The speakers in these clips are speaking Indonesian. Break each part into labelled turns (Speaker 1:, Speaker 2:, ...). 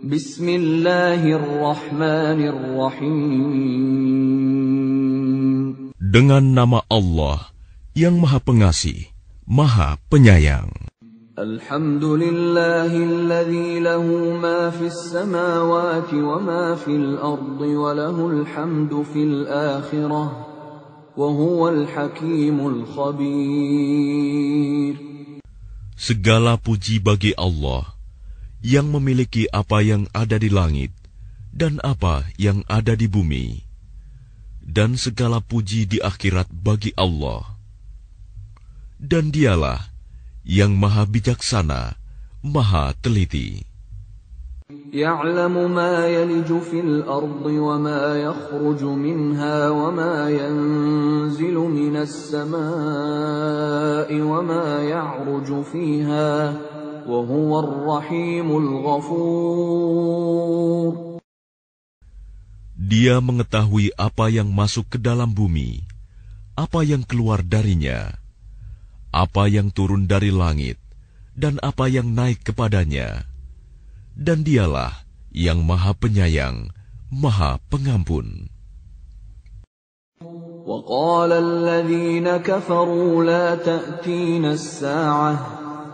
Speaker 1: Bismillahirrahmanirrahim. Dengan nama Allah yang Maha Pengasih, Maha Penyayang.
Speaker 2: Alhamdulillahilladzi lahu ma fis samawati wa ma fil ardi wa lahul hamdu fil akhirah wa huwal hakimul khabir.
Speaker 1: Segala puji bagi Allah yang memiliki apa yang ada di langit dan apa yang ada di bumi, dan segala puji di akhirat bagi Allah. Dan Dialah yang Maha Bijaksana, Maha Teliti.
Speaker 2: يعلم ما يلج في الأرض وما يخرج منها وما ينزل من السماء وما يعرج فيها
Speaker 1: dia mengetahui apa yang masuk ke dalam bumi, apa yang keluar darinya, apa yang turun dari langit, dan apa yang naik kepadanya. Dan dialah yang maha penyayang, maha pengampun.
Speaker 2: وقال الذين كفروا لا تأتينا الساعة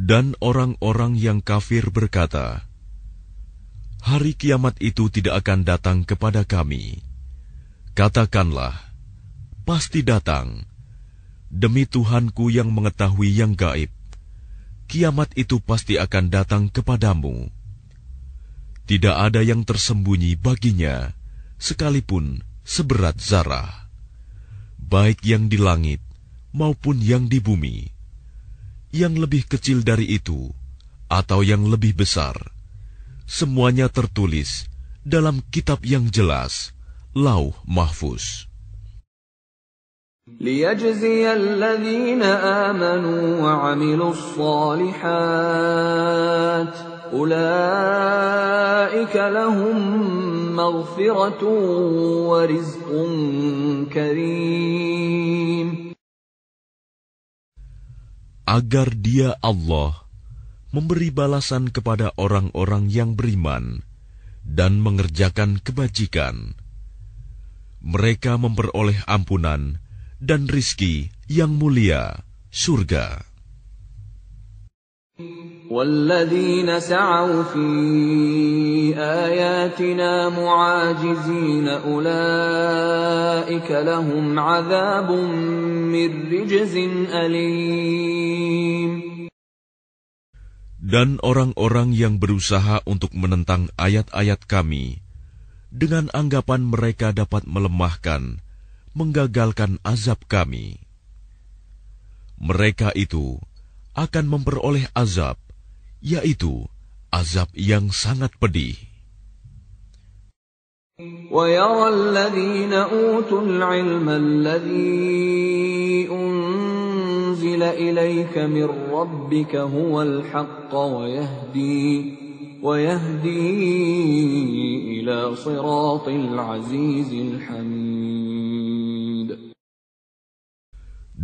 Speaker 1: Dan orang-orang yang kafir berkata, Hari kiamat itu tidak akan datang kepada kami. Katakanlah, pasti datang. Demi Tuhanku yang mengetahui yang gaib, kiamat itu pasti akan datang kepadamu. Tidak ada yang tersembunyi baginya, sekalipun seberat zarah, baik yang di langit maupun yang di bumi yang lebih kecil dari itu, atau yang lebih besar, semuanya tertulis dalam kitab yang jelas, Lauh Mahfuz.
Speaker 2: ليجزي الذين آمنوا وعملوا الصالحات أولئك لهم مغفرة ورزق كريم
Speaker 1: agar Dia Allah memberi balasan kepada orang-orang yang beriman dan mengerjakan kebajikan. Mereka memperoleh ampunan dan rizki yang mulia, surga.
Speaker 2: والذين سعوا في آياتنا معاجزين أولئك لهم عذاب من رجز أليم
Speaker 1: Dan orang-orang yang berusaha untuk menentang ayat-ayat kami, dengan anggapan mereka dapat melemahkan, menggagalkan azab kami. Mereka itu akan memperoleh azab yaitu azab yang sangat pedih.
Speaker 2: ويرى الذين أوتوا العلم الذي أنزل إليك من ربك هو الحق ويهدي ويهدي إلى صراط العزيز الحميد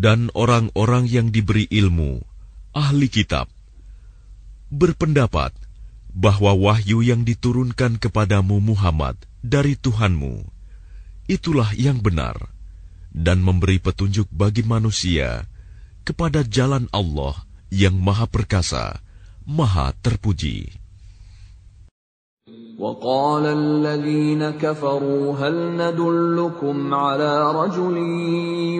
Speaker 1: Dan orang-orang yang diberi ilmu, ahli kitab, berpendapat bahwa wahyu yang diturunkan kepadamu Muhammad dari Tuhanmu itulah yang benar dan memberi petunjuk bagi manusia kepada jalan Allah yang Maha Perkasa, Maha Terpuji.
Speaker 2: وقال الذين كفروا هل ندلكم على رجل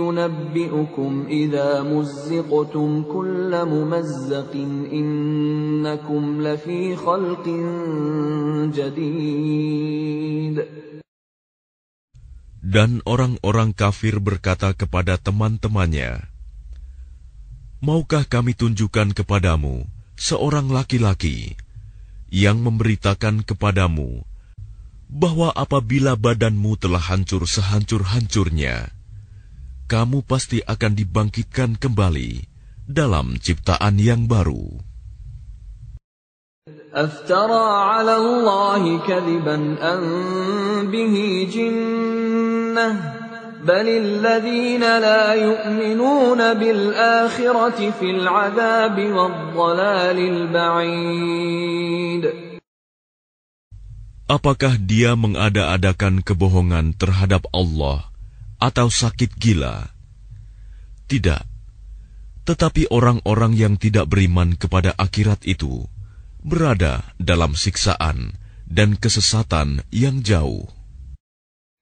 Speaker 2: ينبئكم إذا مزقتم كل ممزق إنكم لفي خلق جديد
Speaker 1: Dan orang-orang kafir berkata kepada teman-temannya, Maukah kami tunjukkan kepadamu seorang laki-laki yang memberitakan kepadamu bahwa apabila badanmu telah hancur sehancur-hancurnya, kamu pasti akan dibangkitkan kembali dalam ciptaan yang baru.
Speaker 2: أفترى على الله كذبا أن به جنة بل الذين لا يؤمنون بالآخرة في العذاب والضلال البعيد
Speaker 1: Apakah dia mengada-adakan kebohongan terhadap Allah atau sakit gila? Tidak. Tetapi orang-orang yang tidak beriman kepada akhirat itu berada dalam siksaan dan kesesatan yang jauh.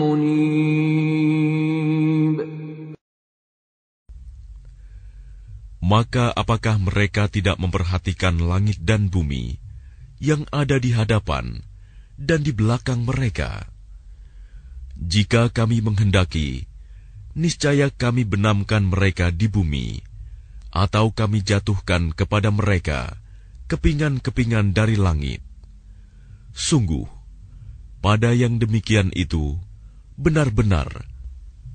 Speaker 2: منيب
Speaker 1: Maka apakah mereka tidak memperhatikan langit dan bumi yang ada di hadapan dan di belakang mereka? Jika kami menghendaki, niscaya kami benamkan mereka di bumi atau kami jatuhkan kepada mereka kepingan-kepingan dari langit. Sungguh, pada yang demikian itu benar-benar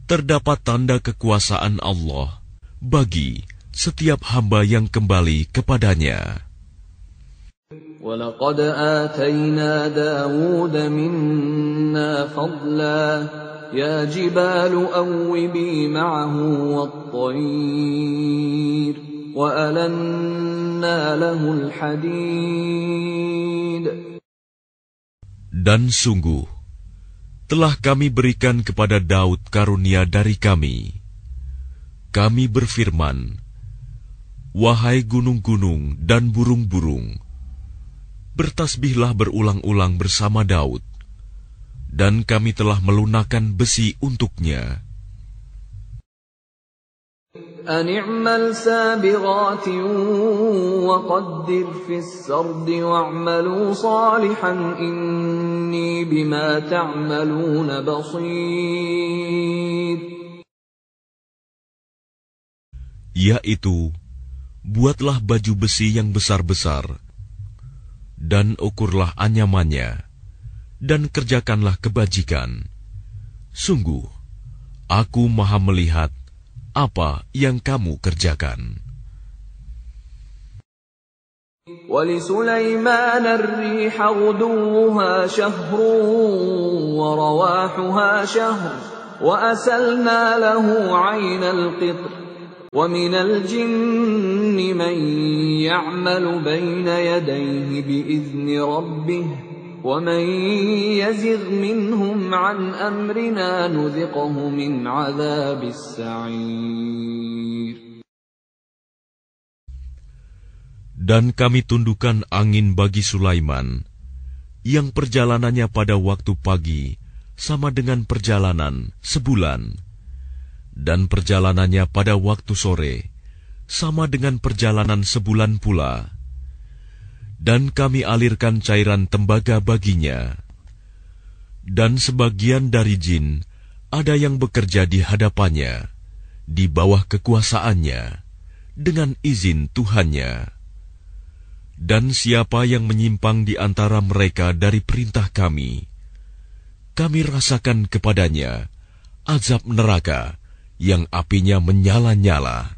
Speaker 1: terdapat tanda kekuasaan Allah bagi setiap hamba yang kembali kepadanya.
Speaker 2: ولقد آتينا داود منا فضلا يا جبال أوبي معه والطير وألنا له الحديد
Speaker 1: dan sungguh, telah kami berikan kepada Daud karunia dari kami. Kami berfirman, Wahai gunung-gunung dan burung-burung, bertasbihlah berulang-ulang bersama Daud dan kami telah melunakkan besi untuknya.
Speaker 2: أن اعمل سابغات وقدر في السرد واعملوا صالحا إني بما تعملون بصير
Speaker 1: Yaitu, buatlah baju besi yang besar-besar, dan ukurlah anyamannya dan kerjakanlah kebajikan. Sungguh, aku maha melihat apa yang kamu kerjakan.
Speaker 2: ولسليمان الريح غدوها شهر ورواحها شهر وأسلنا له عين القطر ومن الجن من يعمل بين يديه بإذن ربه ومن يزغ منهم عن أمرنا نذقه من عذاب السعير
Speaker 1: Dan kami tundukkan angin bagi Sulaiman, yang perjalanannya pada waktu pagi sama dengan perjalanan sebulan, dan perjalanannya pada waktu sore sama dengan perjalanan sebulan pula dan kami alirkan cairan tembaga baginya. Dan sebagian dari jin ada yang bekerja di hadapannya, di bawah kekuasaannya, dengan izin Tuhannya. Dan siapa yang menyimpang di antara mereka dari perintah kami, kami rasakan kepadanya azab neraka yang apinya menyala-nyala.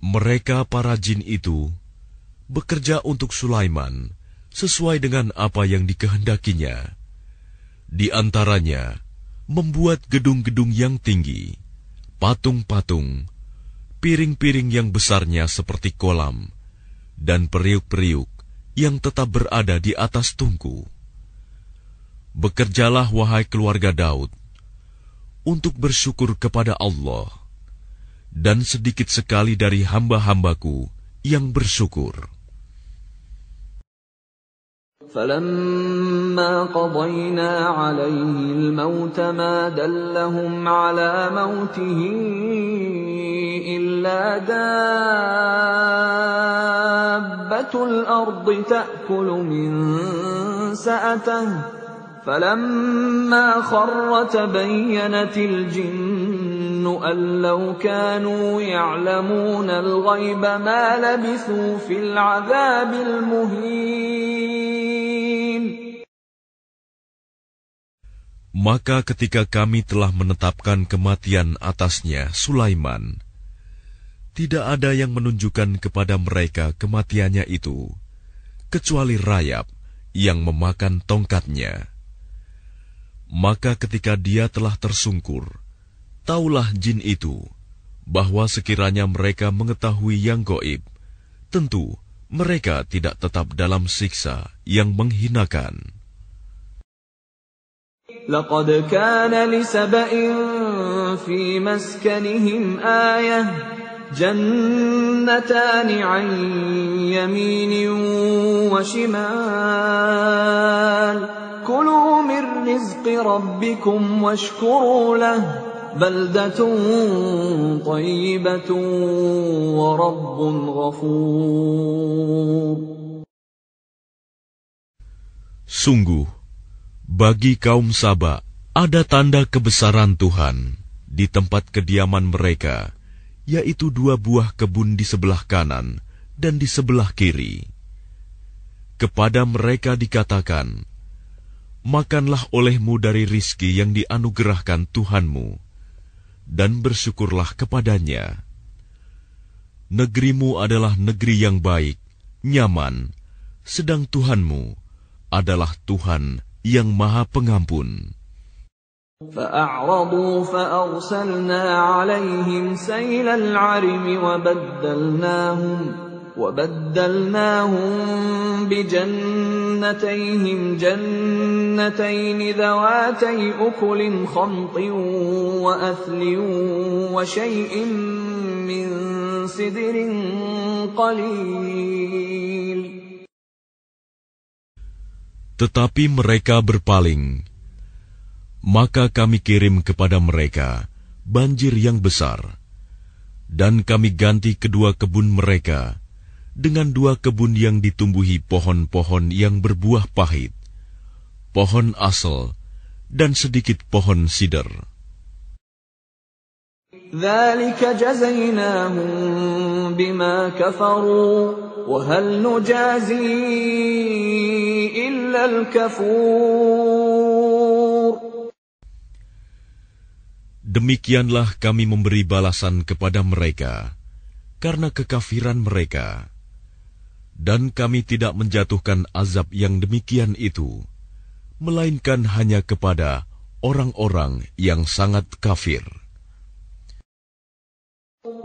Speaker 1: Mereka para jin itu bekerja untuk Sulaiman sesuai dengan apa yang dikehendakinya. Di antaranya, membuat gedung-gedung yang tinggi, patung-patung, piring-piring yang besarnya seperti kolam, dan periuk-periuk yang tetap berada di atas tungku. Bekerjalah wahai keluarga Daud, untuk bersyukur kepada Allah, dan sedikit sekali dari hamba-hambaku yang bersyukur.
Speaker 2: فلما قضينا عليه الموت ما دلهم على موته إلا دابة الأرض تأكل من سأته فلما خر تبينت الجن أن لو كانوا يعلمون الغيب ما لبثوا في العذاب المهين
Speaker 1: Maka ketika kami telah menetapkan kematian atasnya Sulaiman, tidak ada yang menunjukkan kepada mereka kematiannya itu, kecuali rayap yang memakan tongkatnya. Maka ketika dia telah tersungkur, taulah jin itu bahwa sekiranya mereka mengetahui yang goib, tentu mereka tidak tetap dalam siksa yang menghinakan.
Speaker 2: لقد كان لسبإ في مسكنهم آية جنتان عن يمين وشمال كلوا من رزق ربكم واشكروا له tayyibatun ورب.
Speaker 1: Sungguh, bagi kaum Saba ada tanda kebesaran Tuhan di tempat kediaman mereka, yaitu dua buah kebun di sebelah kanan dan di sebelah kiri. Kepada mereka dikatakan, Makanlah olehmu dari rizki yang dianugerahkan Tuhanmu dan bersyukurlah kepadanya. Negerimu adalah negeri yang baik, nyaman, sedang Tuhanmu adalah Tuhan yang Maha Pengampun.
Speaker 2: فأعرضوا فأرسلنا عليهم سيل العرم وبدلناهم وبدلناهم بجنتيهم جنتين ذواتي أكل خمط وأثل وشيء من سدر قليل
Speaker 1: Tetapi mereka berpaling. Maka kami kirim kepada mereka banjir yang besar. Dan kami ganti kedua kebun mereka dengan dua kebun yang ditumbuhi pohon-pohon yang berbuah pahit, pohon asal, dan sedikit pohon
Speaker 2: sidar.
Speaker 1: Demikianlah kami memberi balasan kepada mereka karena kekafiran mereka Dan kami tidak menjatuhkan azab yang demikian itu, melainkan hanya kepada orang-orang yang sangat kafir.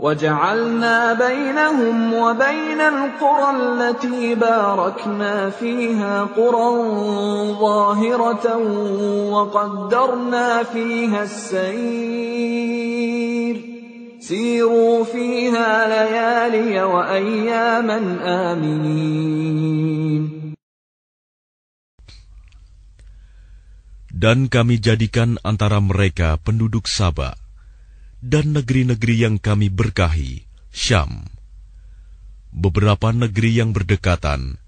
Speaker 2: وجعلنا بينهم وبين القرى التي باركنا فيها قرى ظاهرة وقدرنا فيها السير Siru fiha layaliya wa ayyaman aminin.
Speaker 1: Dan kami jadikan antara mereka penduduk Sabah dan negeri-negeri yang kami berkahi, Syam. Beberapa negeri yang berdekatan,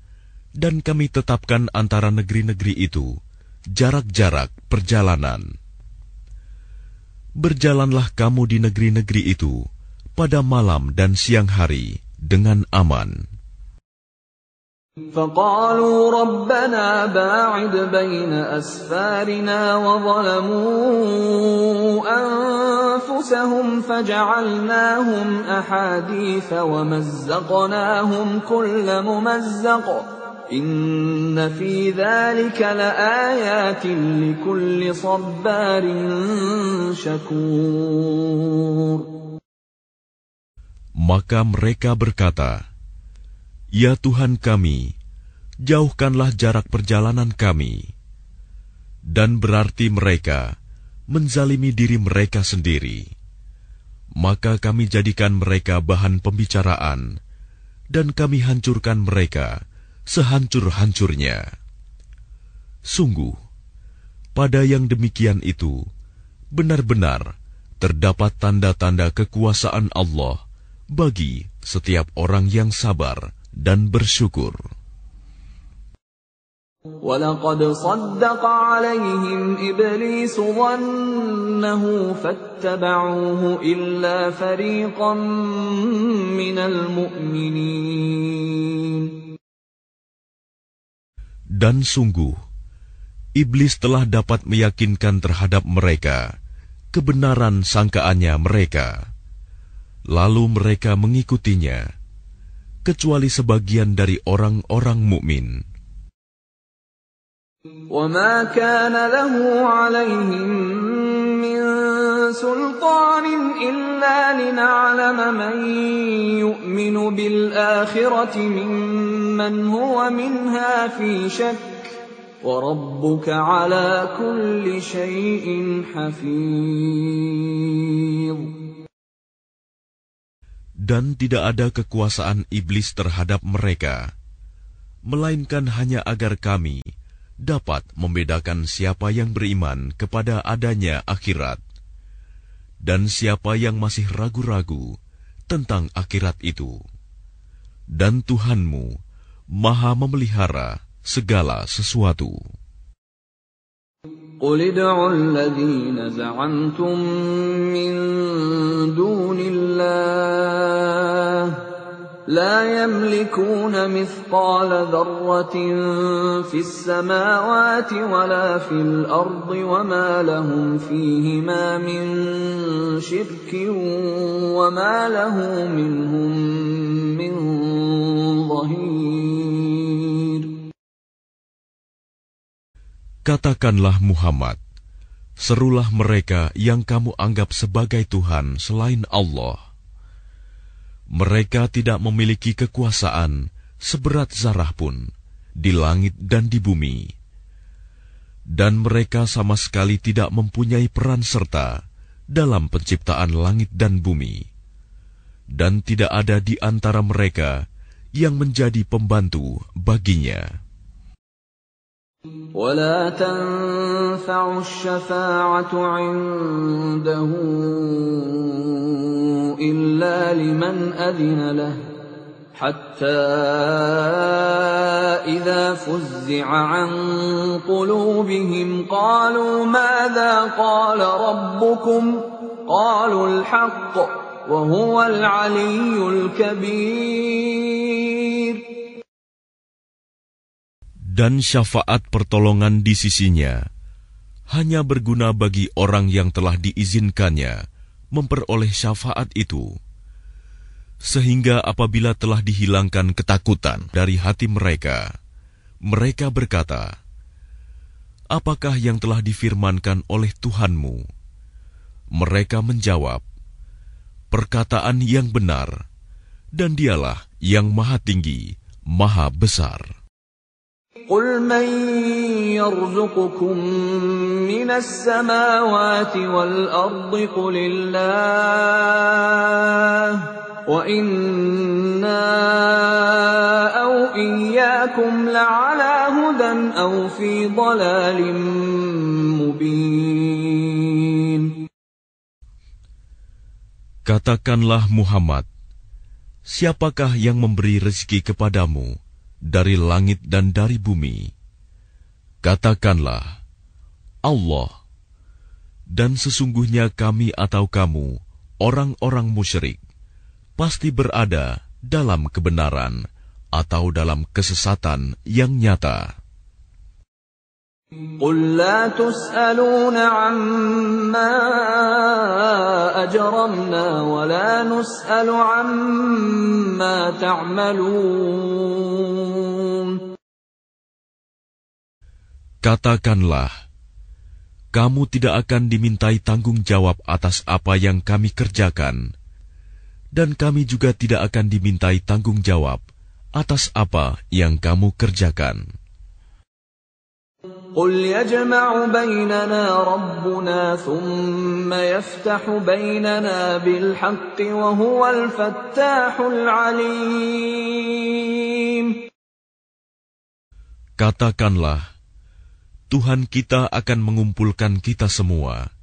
Speaker 1: dan kami tetapkan antara negeri-negeri itu jarak-jarak perjalanan Berjalanlah kamu di negeri-negeri itu pada malam dan siang hari dengan aman.
Speaker 2: فقالوا ربنا باعد بين أسفارنا وظلموا أنفسهم فجعلناهم أحاديث ومزقناهم كل ممزق
Speaker 1: maka mereka berkata, Ya Tuhan kami, jauhkanlah jarak perjalanan kami. Dan berarti mereka menzalimi diri mereka sendiri. Maka kami jadikan mereka bahan pembicaraan, dan kami hancurkan mereka sehancur-hancurnya. Sungguh, pada yang demikian itu, benar-benar terdapat tanda-tanda kekuasaan Allah bagi setiap orang yang sabar dan bersyukur.
Speaker 2: ولقد صدق عليهم إبليس ظنه فاتبعوه إلا فريقا من المؤمنين
Speaker 1: dan sungguh, iblis telah dapat meyakinkan terhadap mereka kebenaran sangkaannya mereka. Lalu mereka mengikutinya, kecuali sebagian dari orang-orang mukmin.
Speaker 2: وما كان له عليهم من سلطان إلا لنعلم من يؤمن بالآخرة ممن هو منها في شك وربك على كل شيء حفيظ
Speaker 1: Dan tidak ada kekuasaan iblis terhadap mereka, melainkan hanya agar kami dapat membedakan siapa yang beriman kepada adanya akhirat dan siapa yang masih ragu-ragu tentang akhirat itu. Dan Tuhanmu maha memelihara segala sesuatu.
Speaker 2: قل ادعوا الذين زعمتم من دون الله لا يملكون مثقال ذرة في السماوات ولا في الأرض وما لهم فيهما من شرك وما له منهم من ظهير
Speaker 1: Katakanlah Muhammad, serulah mereka yang kamu anggap sebagai Tuhan selain Allah. Mereka tidak memiliki kekuasaan seberat zarah pun di langit dan di bumi. Dan mereka sama sekali tidak mempunyai peran serta dalam penciptaan langit dan bumi. Dan tidak ada di antara mereka yang menjadi pembantu baginya.
Speaker 2: ولا تنفع الشفاعة عنده إلا لمن أذن له حتى إذا فزع عن قلوبهم قالوا ماذا قال ربكم قالوا الحق وهو العلي الكبير
Speaker 1: dan syafaat pertolongan di sisinya hanya berguna bagi orang yang telah diizinkannya memperoleh syafaat itu. Sehingga apabila telah dihilangkan ketakutan dari hati mereka, mereka berkata, Apakah yang telah difirmankan oleh Tuhanmu? Mereka menjawab, Perkataan yang benar, dan dialah yang maha tinggi, maha besar.
Speaker 2: قل من يرزقكم من السماوات والأرض قل الله وإنا أو إياكم لعلى هدى أو في ضلال مبين
Speaker 1: Katakanlah Muhammad, siapakah yang memberi rezeki kepadamu? dari langit dan dari bumi? Katakanlah, Allah. Dan sesungguhnya kami atau kamu, orang-orang musyrik, pasti berada dalam kebenaran atau dalam kesesatan yang nyata.
Speaker 2: قل لا تسألون عما أجرمنا ولا نسأل عما تعملون
Speaker 1: Katakanlah, kamu tidak akan dimintai tanggung jawab atas apa yang kami kerjakan, dan kami juga tidak akan dimintai tanggung jawab atas apa yang kamu kerjakan.
Speaker 2: قل يجمع بيننا ربنا ثم يفتح بيننا بالحق وهو الفتاح العليم
Speaker 1: Katakanlah, Tuhan kita akan mengumpulkan kita semua.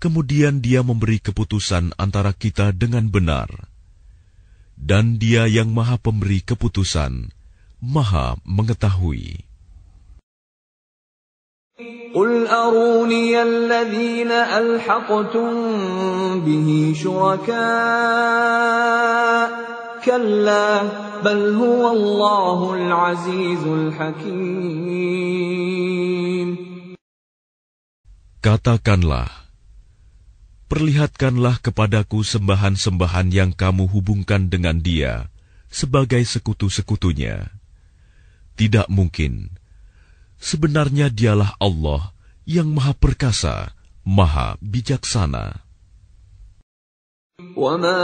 Speaker 1: Kemudian dia memberi keputusan antara kita dengan benar. Dan dia yang maha pemberi keputusan, maha mengetahui.
Speaker 2: قل أروني الذين ألحقتم به شركاء كلا بل هو الله العزيز الحكيم
Speaker 1: Katakanlah, perlihatkanlah kepadaku sembahan-sembahan yang kamu hubungkan dengan dia sebagai sekutu-sekutunya. Tidak mungkin. Sebenarnya dialah Allah yang maha perkasa, maha bijaksana.
Speaker 2: وما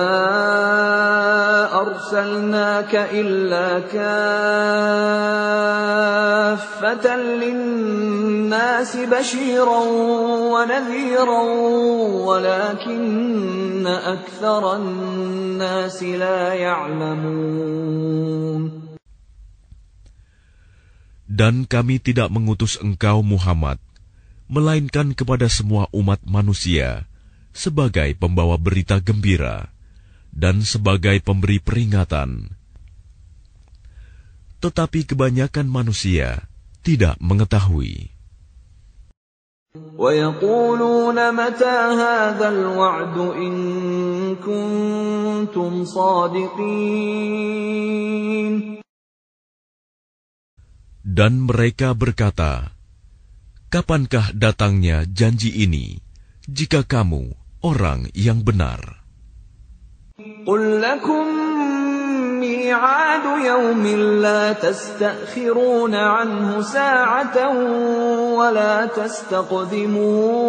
Speaker 2: أرسلناك إلا كافة للناس بشيرا ونذيرا ولكن أكثر الناس لا يعلمون
Speaker 1: Dan kami tidak mengutus engkau Muhammad, melainkan kepada semua umat manusia, sebagai pembawa berita gembira dan sebagai pemberi peringatan. Tetapi kebanyakan manusia tidak mengetahui. Dan mereka berkata, Kapankah datangnya janji ini, jika kamu orang yang benar?
Speaker 2: قل لكم ميعاد يوم لا تستأخرون عنه ساعة ولا تستقدمون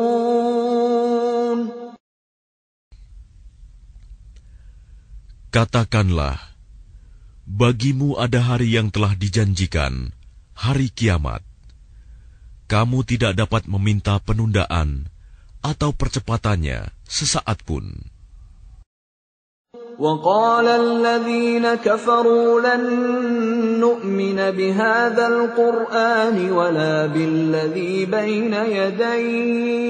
Speaker 1: Katakanlah, bagimu ada hari yang telah dijanjikan, hari kiamat. Kamu tidak dapat meminta penundaan atau percepatannya sesaat pun.
Speaker 2: وقال الذين كفروا لن نؤمن بهذا القرآن ولا بالذي بين يديه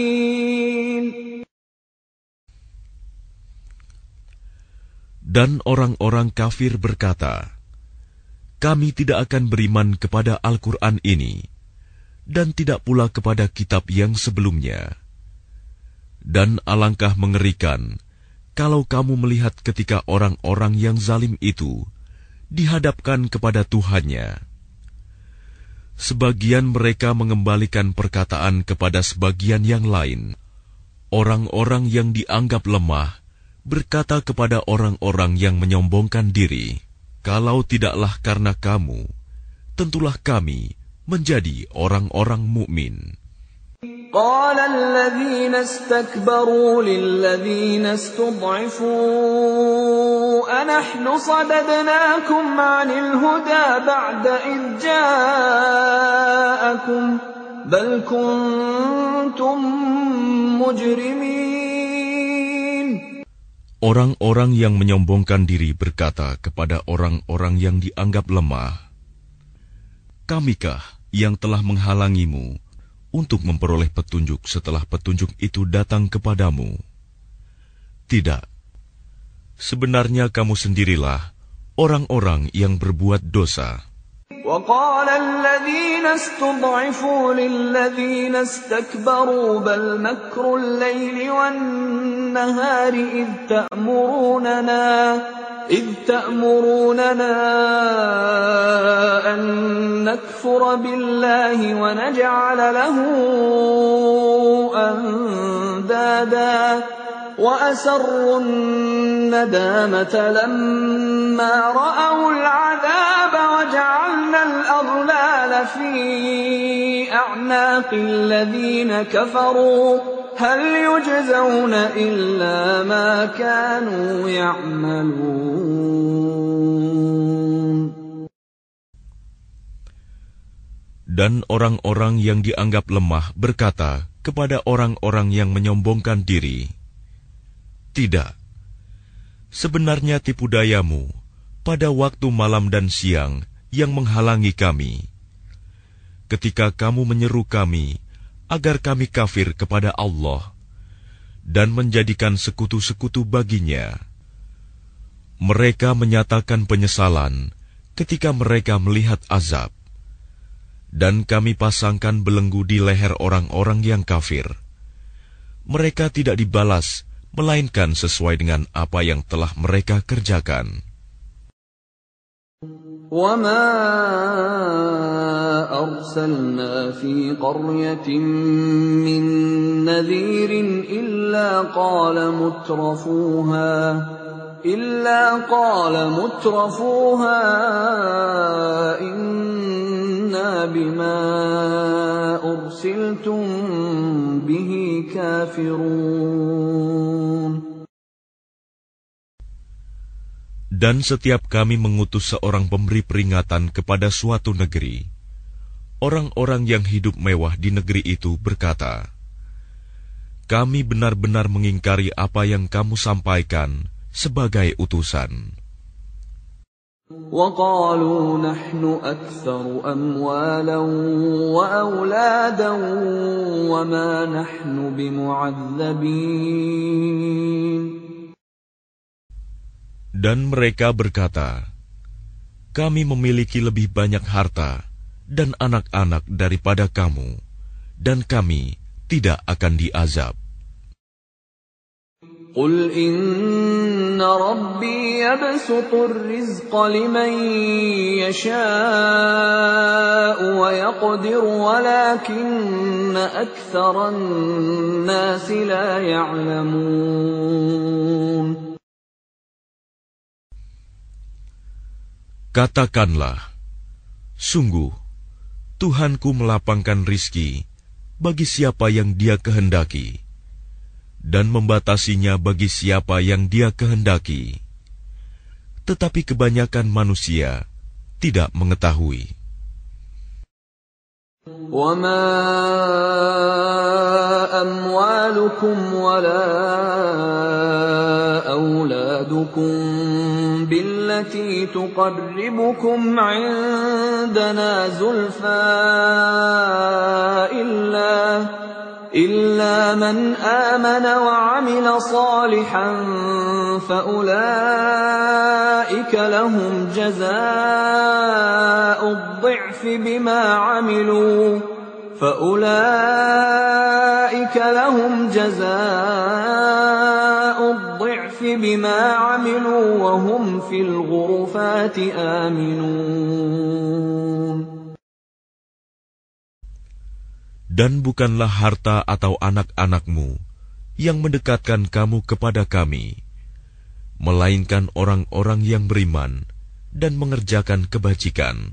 Speaker 1: Dan orang-orang kafir berkata, Kami tidak akan beriman kepada Al-Quran ini, dan tidak pula kepada kitab yang sebelumnya. Dan alangkah mengerikan kalau kamu melihat ketika orang-orang yang zalim itu dihadapkan kepada Tuhannya. Sebagian mereka mengembalikan perkataan kepada sebagian yang lain. Orang-orang yang dianggap lemah berkata kepada orang-orang yang menyombongkan diri, "Kalau tidaklah karena kamu, tentulah kami menjadi orang-orang mukmin."
Speaker 2: قال الذين استكبروا للذين استضعفوا أنحن صددناكم عن الهدى بعد إذ جاءكم بل كنتم مجرمين
Speaker 1: Orang-orang yang menyombongkan diri berkata kepada orang-orang yang dianggap lemah, "Kamikah yang telah menghalangimu untuk memperoleh petunjuk setelah petunjuk itu datang kepadamu?" Tidak. Sebenarnya kamu sendirilah orang-orang yang berbuat dosa.
Speaker 2: وقال الذين استضعفوا للذين استكبروا بل مكر الليل والنهار إذ تأمروننا إذ تأمروننا أن نكفر بالله ونجعل له أندادا. وأسروا الندامة لما رأوا العذاب وجعلنا الأغلال في أعناق الذين كفروا. هل يجزون إلا ما كانوا يعملون
Speaker 1: Dan orang-orang yang dianggap lemah berkata kepada orang-orang yang menyombongkan diri, tidak. Sebenarnya tipu dayamu pada waktu malam dan siang yang menghalangi kami. Ketika kamu menyeru kami agar kami kafir kepada Allah dan menjadikan sekutu-sekutu baginya, mereka menyatakan penyesalan ketika mereka melihat azab, dan kami pasangkan belenggu di leher orang-orang yang kafir. Mereka tidak dibalas melainkan sesuai dengan apa yang telah mereka kerjakan.
Speaker 2: وما أرسلنا في قرية من نذير إلا قال مترفوها إلا قال مترفوها إنا بما أرسلتم به كافرون.
Speaker 1: Dan setiap kami mengutus seorang pemberi peringatan kepada suatu negeri, orang-orang yang hidup mewah di negeri itu berkata, "Kami benar-benar mengingkari apa yang kamu sampaikan sebagai utusan."
Speaker 2: وقالوا نحن أكثر أموالا وأولادا وما نحن بمعذبين
Speaker 1: Dan mereka berkata, Kami memiliki lebih banyak harta dan anak-anak daripada kamu, dan kami tidak akan diazab.
Speaker 2: قل إن ربي يبسط الرزق لمن يشاء ويقدر ولكن أكثر الناس لا يعلمون
Speaker 1: Katakanlah, sungguh, Tuhanku melapangkan rizki bagi siapa yang dia kehendaki dan membatasinya bagi siapa yang Dia kehendaki. Tetapi kebanyakan manusia tidak mengetahui.
Speaker 2: وما أموالكم ولا أولادكم بالتي تقربكم عندنا زلفى إلا إلا من آمن وعمل صالحا فأولئك لهم جزاء الضعف بما عملوا فأولئك لهم جزاء بما عملوا وهم في الغرفات آمنون
Speaker 1: Dan bukanlah harta atau anak-anakmu yang mendekatkan kamu kepada kami, melainkan orang-orang yang beriman dan mengerjakan kebajikan.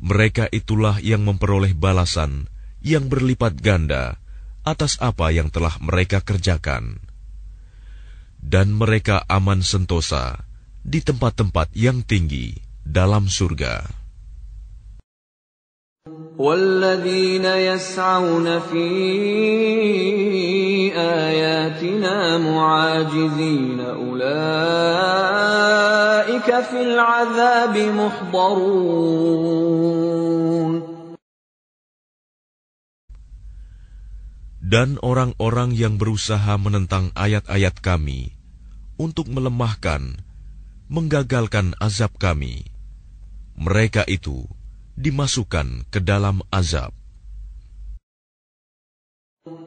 Speaker 1: Mereka itulah yang memperoleh balasan yang berlipat ganda atas apa yang telah mereka kerjakan. Dan mereka aman sentosa di tempat-tempat yang tinggi dalam surga.
Speaker 2: والذين يسعون في آياتنا معاجزين أولئك في العذاب محضرون
Speaker 1: dan orang-orang yang berusaha menentang ayat-ayat Kami untuk melemahkan, menggagalkan azab Kami. Mereka itu dimasukkan ke dalam azab.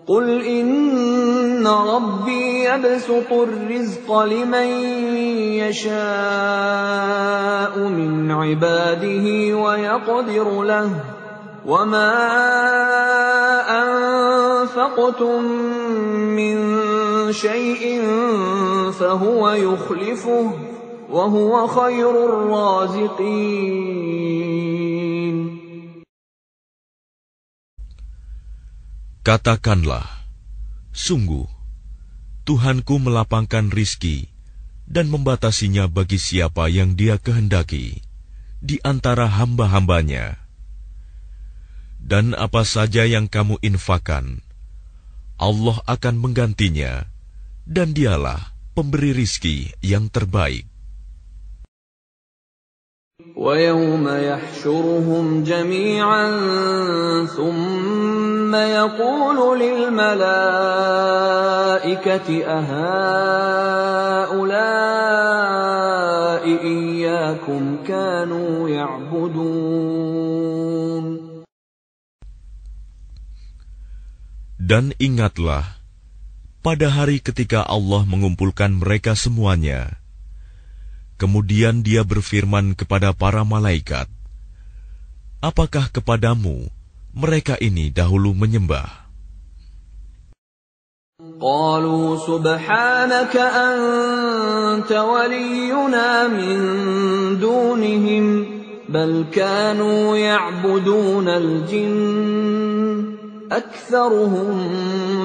Speaker 2: Qul inna rabbi yabsutur rizqa liman yasha'u min ibadihi wa وما أنفقتم من شيء فهو يخلفه وهو خير الرازقين
Speaker 1: Katakanlah, sungguh, Tuhanku melapangkan rizki dan membatasinya bagi siapa yang dia kehendaki di antara hamba-hambanya. Dan apa saja yang kamu infakan, Allah akan menggantinya, dan dialah pemberi rizki yang terbaik.
Speaker 2: ويوم يحشرهم جميعا ثم يقول للملائكة أهؤلاء إياكم كانوا يعبدون
Speaker 1: Dan ingatlah, pada hari ketika Allah mengumpulkan mereka semuanya, Kemudian dia berfirman kepada para malaikat, Apakah kepadamu mereka ini dahulu menyembah?
Speaker 2: قالوا سبحانك أنت ولينا من دونهم بل كانوا يعبدون الجن أكثرهم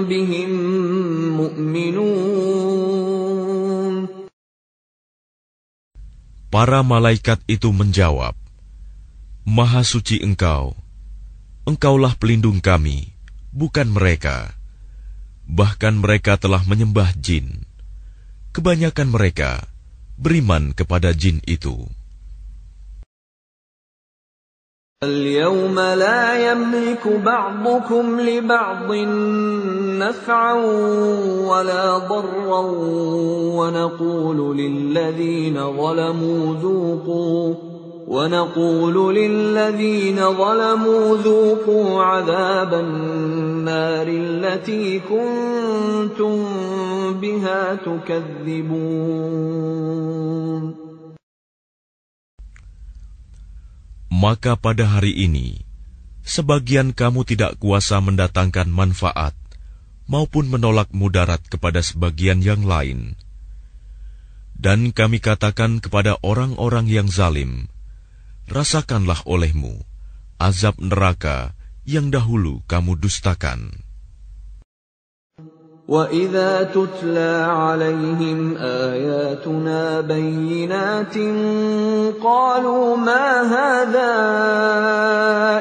Speaker 2: بهم مؤمنون
Speaker 1: Para malaikat itu menjawab, Maha suci engkau, engkaulah pelindung kami, bukan mereka. Bahkan mereka telah menyembah jin. Kebanyakan mereka beriman kepada jin itu.
Speaker 2: اليوم لا يملك بعضكم لبعض نفعا ولا ضرا ونقول للذين ظلموا ذوقوا ونقول للذين ظلموا ذوقوا عذاب النار التي كنتم بها تكذبون.
Speaker 1: Maka pada hari ini, sebagian kamu tidak kuasa mendatangkan manfaat maupun menolak mudarat kepada sebagian yang lain. Dan kami katakan kepada orang-orang yang zalim, rasakanlah olehmu azab neraka yang dahulu kamu dustakan.
Speaker 2: وَإِذَا تُتْلَى عَلَيْهِمْ آيَاتُنَا بَيِّنَاتٍ قَالُوا مَا هَذَا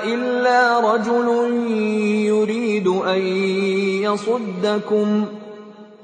Speaker 2: إِلَّا رَجُلٌ يُرِيدُ أَن يَصُدَّكُمْ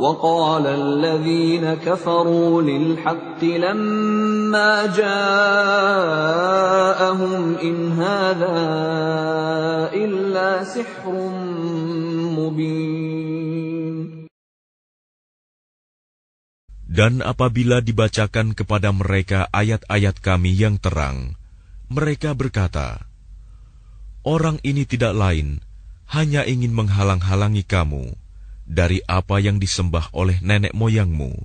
Speaker 2: وقال الذين كفروا للحق لما جاءهم إن هذا إلا سحر مبين
Speaker 1: Dan apabila dibacakan kepada mereka ayat-ayat kami yang terang, mereka berkata, Orang ini tidak lain, hanya ingin menghalang-halangi kamu dari apa yang disembah oleh nenek moyangmu.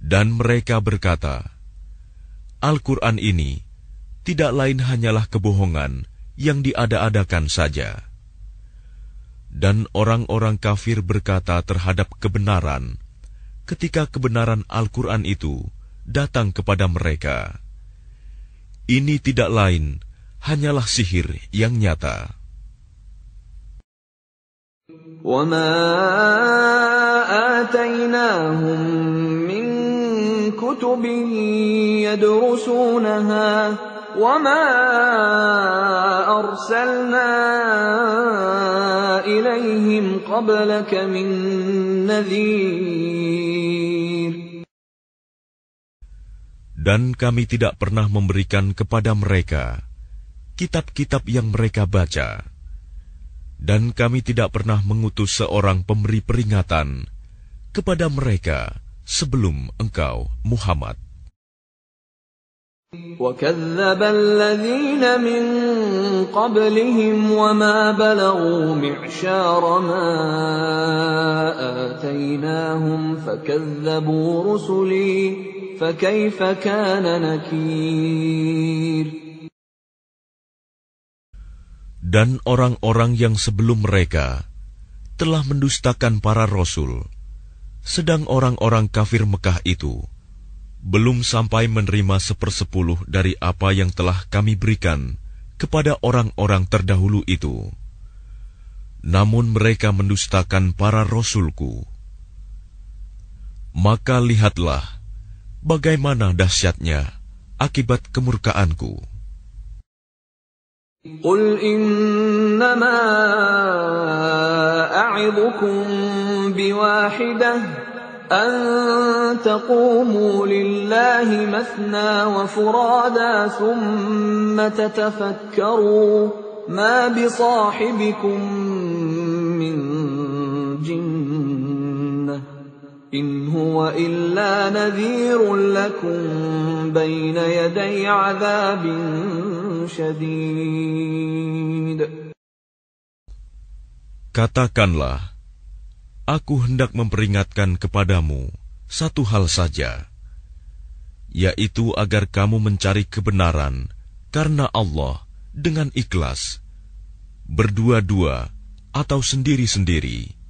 Speaker 1: Dan mereka berkata, Al-Quran ini tidak lain hanyalah kebohongan yang diada-adakan saja. Dan orang-orang kafir berkata terhadap kebenaran, ketika kebenaran Al-Quran itu datang kepada mereka. Ini tidak lain hanyalah sihir yang nyata.
Speaker 2: وما آتيناهم من كتب يدرسونها وما أرسلنا إليهم قبلك من نذير
Speaker 1: Dan kami tidak pernah memberikan kepada mereka kitab-kitab yang mereka baca. Dan kami tidak pernah mengutus seorang pemberi peringatan kepada mereka sebelum engkau, Muhammad.
Speaker 2: وكذب الذين من قبلهم وما بلغوا معشار ما آتيناهم فكذبوا رسلي فكيف كان نكير
Speaker 1: dan orang-orang yang sebelum mereka telah mendustakan para rasul, sedang orang-orang kafir Mekah itu belum sampai menerima sepersepuluh dari apa yang telah kami berikan kepada orang-orang terdahulu itu. Namun mereka mendustakan para rasulku. Maka lihatlah bagaimana dahsyatnya akibat kemurkaanku.
Speaker 2: قل إنما أعظكم بواحدة أن تقوموا لله مثنى وفرادا ثم تتفكروا ما بصاحبكم من جنة
Speaker 1: Katakanlah, aku hendak memperingatkan kepadamu satu hal saja, yaitu agar kamu mencari kebenaran karena Allah dengan ikhlas, berdua-dua atau sendiri-sendiri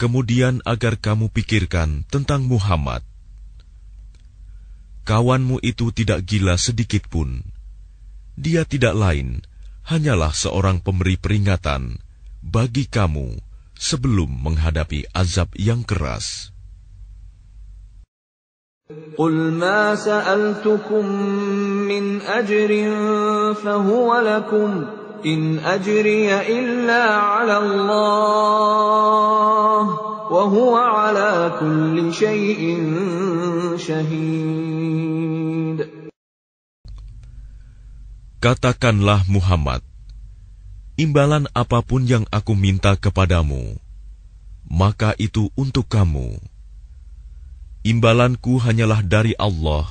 Speaker 1: Kemudian agar kamu pikirkan tentang Muhammad. Kawanmu itu tidak gila sedikit pun. Dia tidak lain, hanyalah seorang pemberi peringatan bagi kamu sebelum menghadapi azab yang keras.
Speaker 2: قل ما سألتكم من أجر فهو لكم إن أجري إلا على الله وهو على كل شيء شهيد
Speaker 1: Katakanlah Muhammad Imbalan apa pun yang aku minta kepadamu, maka itu untuk kamu. Imbalanku hanyalah dari Allah,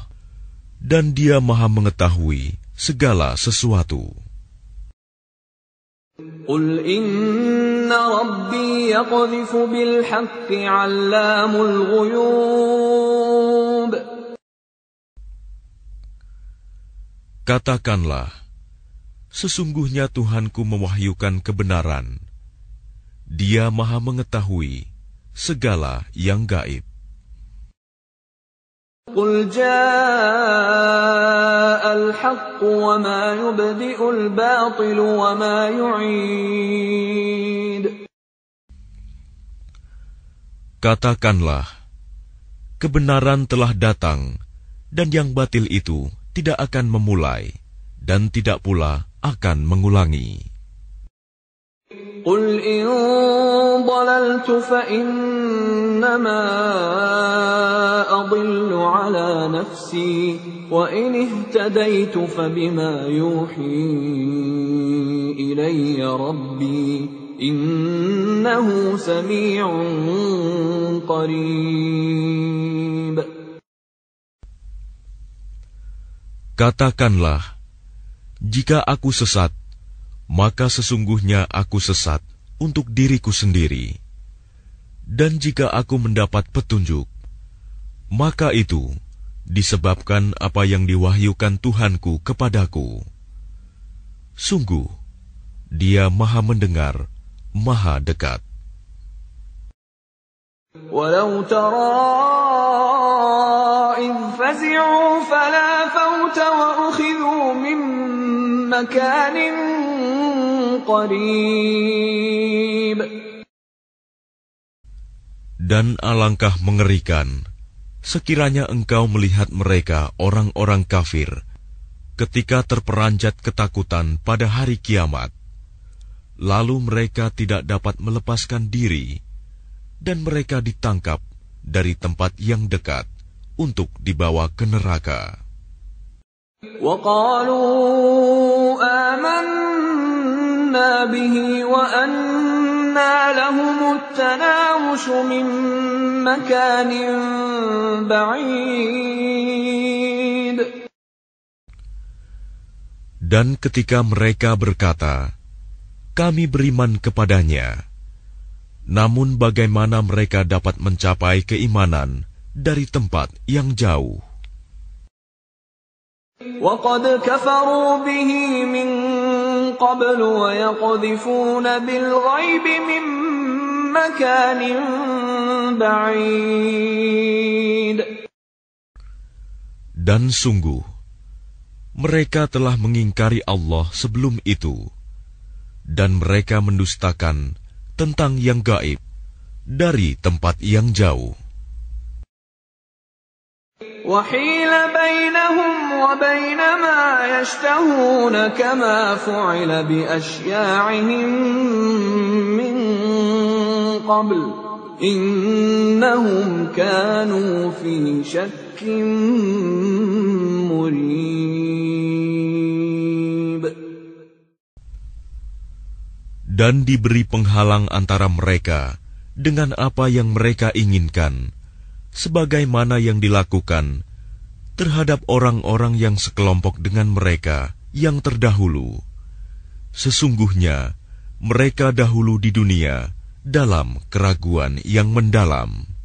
Speaker 1: dan Dia Maha Mengetahui segala sesuatu.
Speaker 2: قل إن ربي يقذف بالحق علام الغيوب
Speaker 1: Katakanlah, Sesungguhnya Tuhanku mewahyukan kebenaran. Dia maha mengetahui segala yang gaib.
Speaker 2: قل جاء الحق وما يبدئ الباطل وما يعيد
Speaker 1: Katakanlah, kebenaran telah datang, dan yang batil itu tidak akan memulai, dan tidak pula akan mengulangi.
Speaker 2: قل إن ضللت فإنما أضل على نفسي وإن اهتديت فبما يوحي إلي ربي إنه سميع قريب
Speaker 1: Katakanlah, jika aku sesat, maka sesungguhnya aku sesat untuk diriku sendiri. Dan jika aku mendapat petunjuk, maka itu disebabkan apa yang diwahyukan Tuhanku kepadaku. Sungguh, Dia Maha Mendengar, Maha Dekat.
Speaker 2: ولو ترى إذ فزعوا فلا فوت وأخذوا من مكان قريب
Speaker 1: Dan alangkah mengerikan sekiranya engkau melihat mereka orang-orang kafir ketika terperanjat ketakutan pada hari kiamat, lalu mereka tidak dapat melepaskan diri, dan mereka ditangkap dari tempat yang dekat untuk dibawa ke neraka.
Speaker 2: وقالوا آمنا به وأنا لهم التناوش من مكان بعيد
Speaker 1: Dan ketika mereka berkata, "Kami beriman kepadanya," namun bagaimana mereka dapat mencapai keimanan dari tempat yang jauh?
Speaker 2: وقد كفروا به من قبل ويقذفون بالغيب من مكان بعيد
Speaker 1: Dan sungguh, mereka telah mengingkari Allah sebelum itu, dan mereka mendustakan tentang yang gaib dari tempat yang jauh.
Speaker 2: وحيل بينهم وبين ما يشتهون كما فعل بأشياعهم من قبل إنهم كانوا في شك مريب
Speaker 1: Dan diberi penghalang antara mereka dengan apa yang mereka inginkan, sebagaimana yang dilakukan terhadap orang-orang yang sekelompok dengan mereka yang terdahulu. Sesungguhnya mereka dahulu di dunia dalam keraguan yang mendalam.